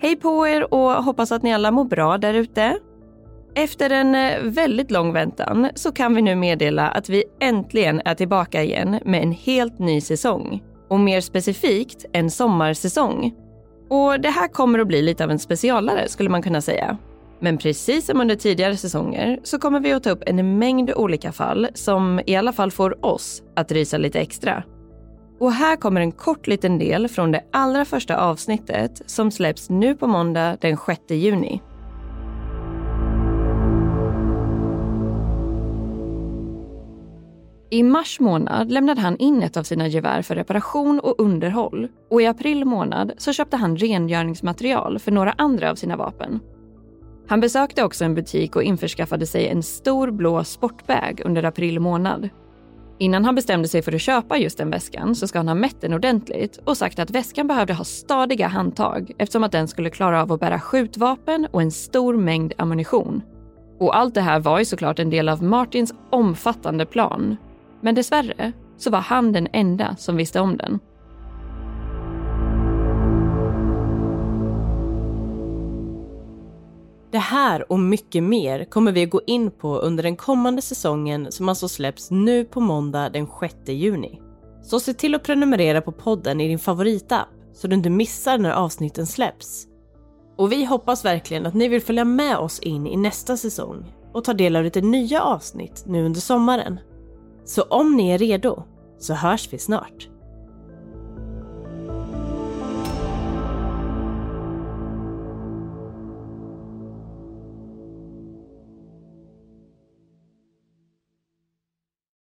Hej på er och hoppas att ni alla mår bra där ute. Efter en eh, väldigt lång väntan så kan vi nu meddela att vi äntligen är tillbaka igen med en helt ny säsong. Och mer specifikt en sommarsäsong. Och det här kommer att bli lite av en specialare skulle man kunna säga. Men precis som under tidigare säsonger så kommer vi att ta upp en mängd olika fall som i alla fall får oss att rysa lite extra. Och här kommer en kort liten del från det allra första avsnittet som släpps nu på måndag den 6 juni. I mars månad lämnade han in ett av sina gevär för reparation och underhåll och i april månad så köpte han rengöringsmaterial för några andra av sina vapen. Han besökte också en butik och införskaffade sig en stor blå sportbag under april månad. Innan han bestämde sig för att köpa just den väskan så ska han ha mätt den ordentligt och sagt att väskan behövde ha stadiga handtag eftersom att den skulle klara av att bära skjutvapen och en stor mängd ammunition. Och allt det här var ju såklart en del av Martins omfattande plan. Men dessvärre så var han den enda som visste om den. Det här och mycket mer kommer vi att gå in på under den kommande säsongen som alltså släpps nu på måndag den 6 juni. Så se till att prenumerera på podden i din favoritapp så du inte missar när avsnitten släpps. Och vi hoppas verkligen att ni vill följa med oss in i nästa säsong och ta del av lite nya avsnitt nu under sommaren. Så om ni är redo så hörs vi snart.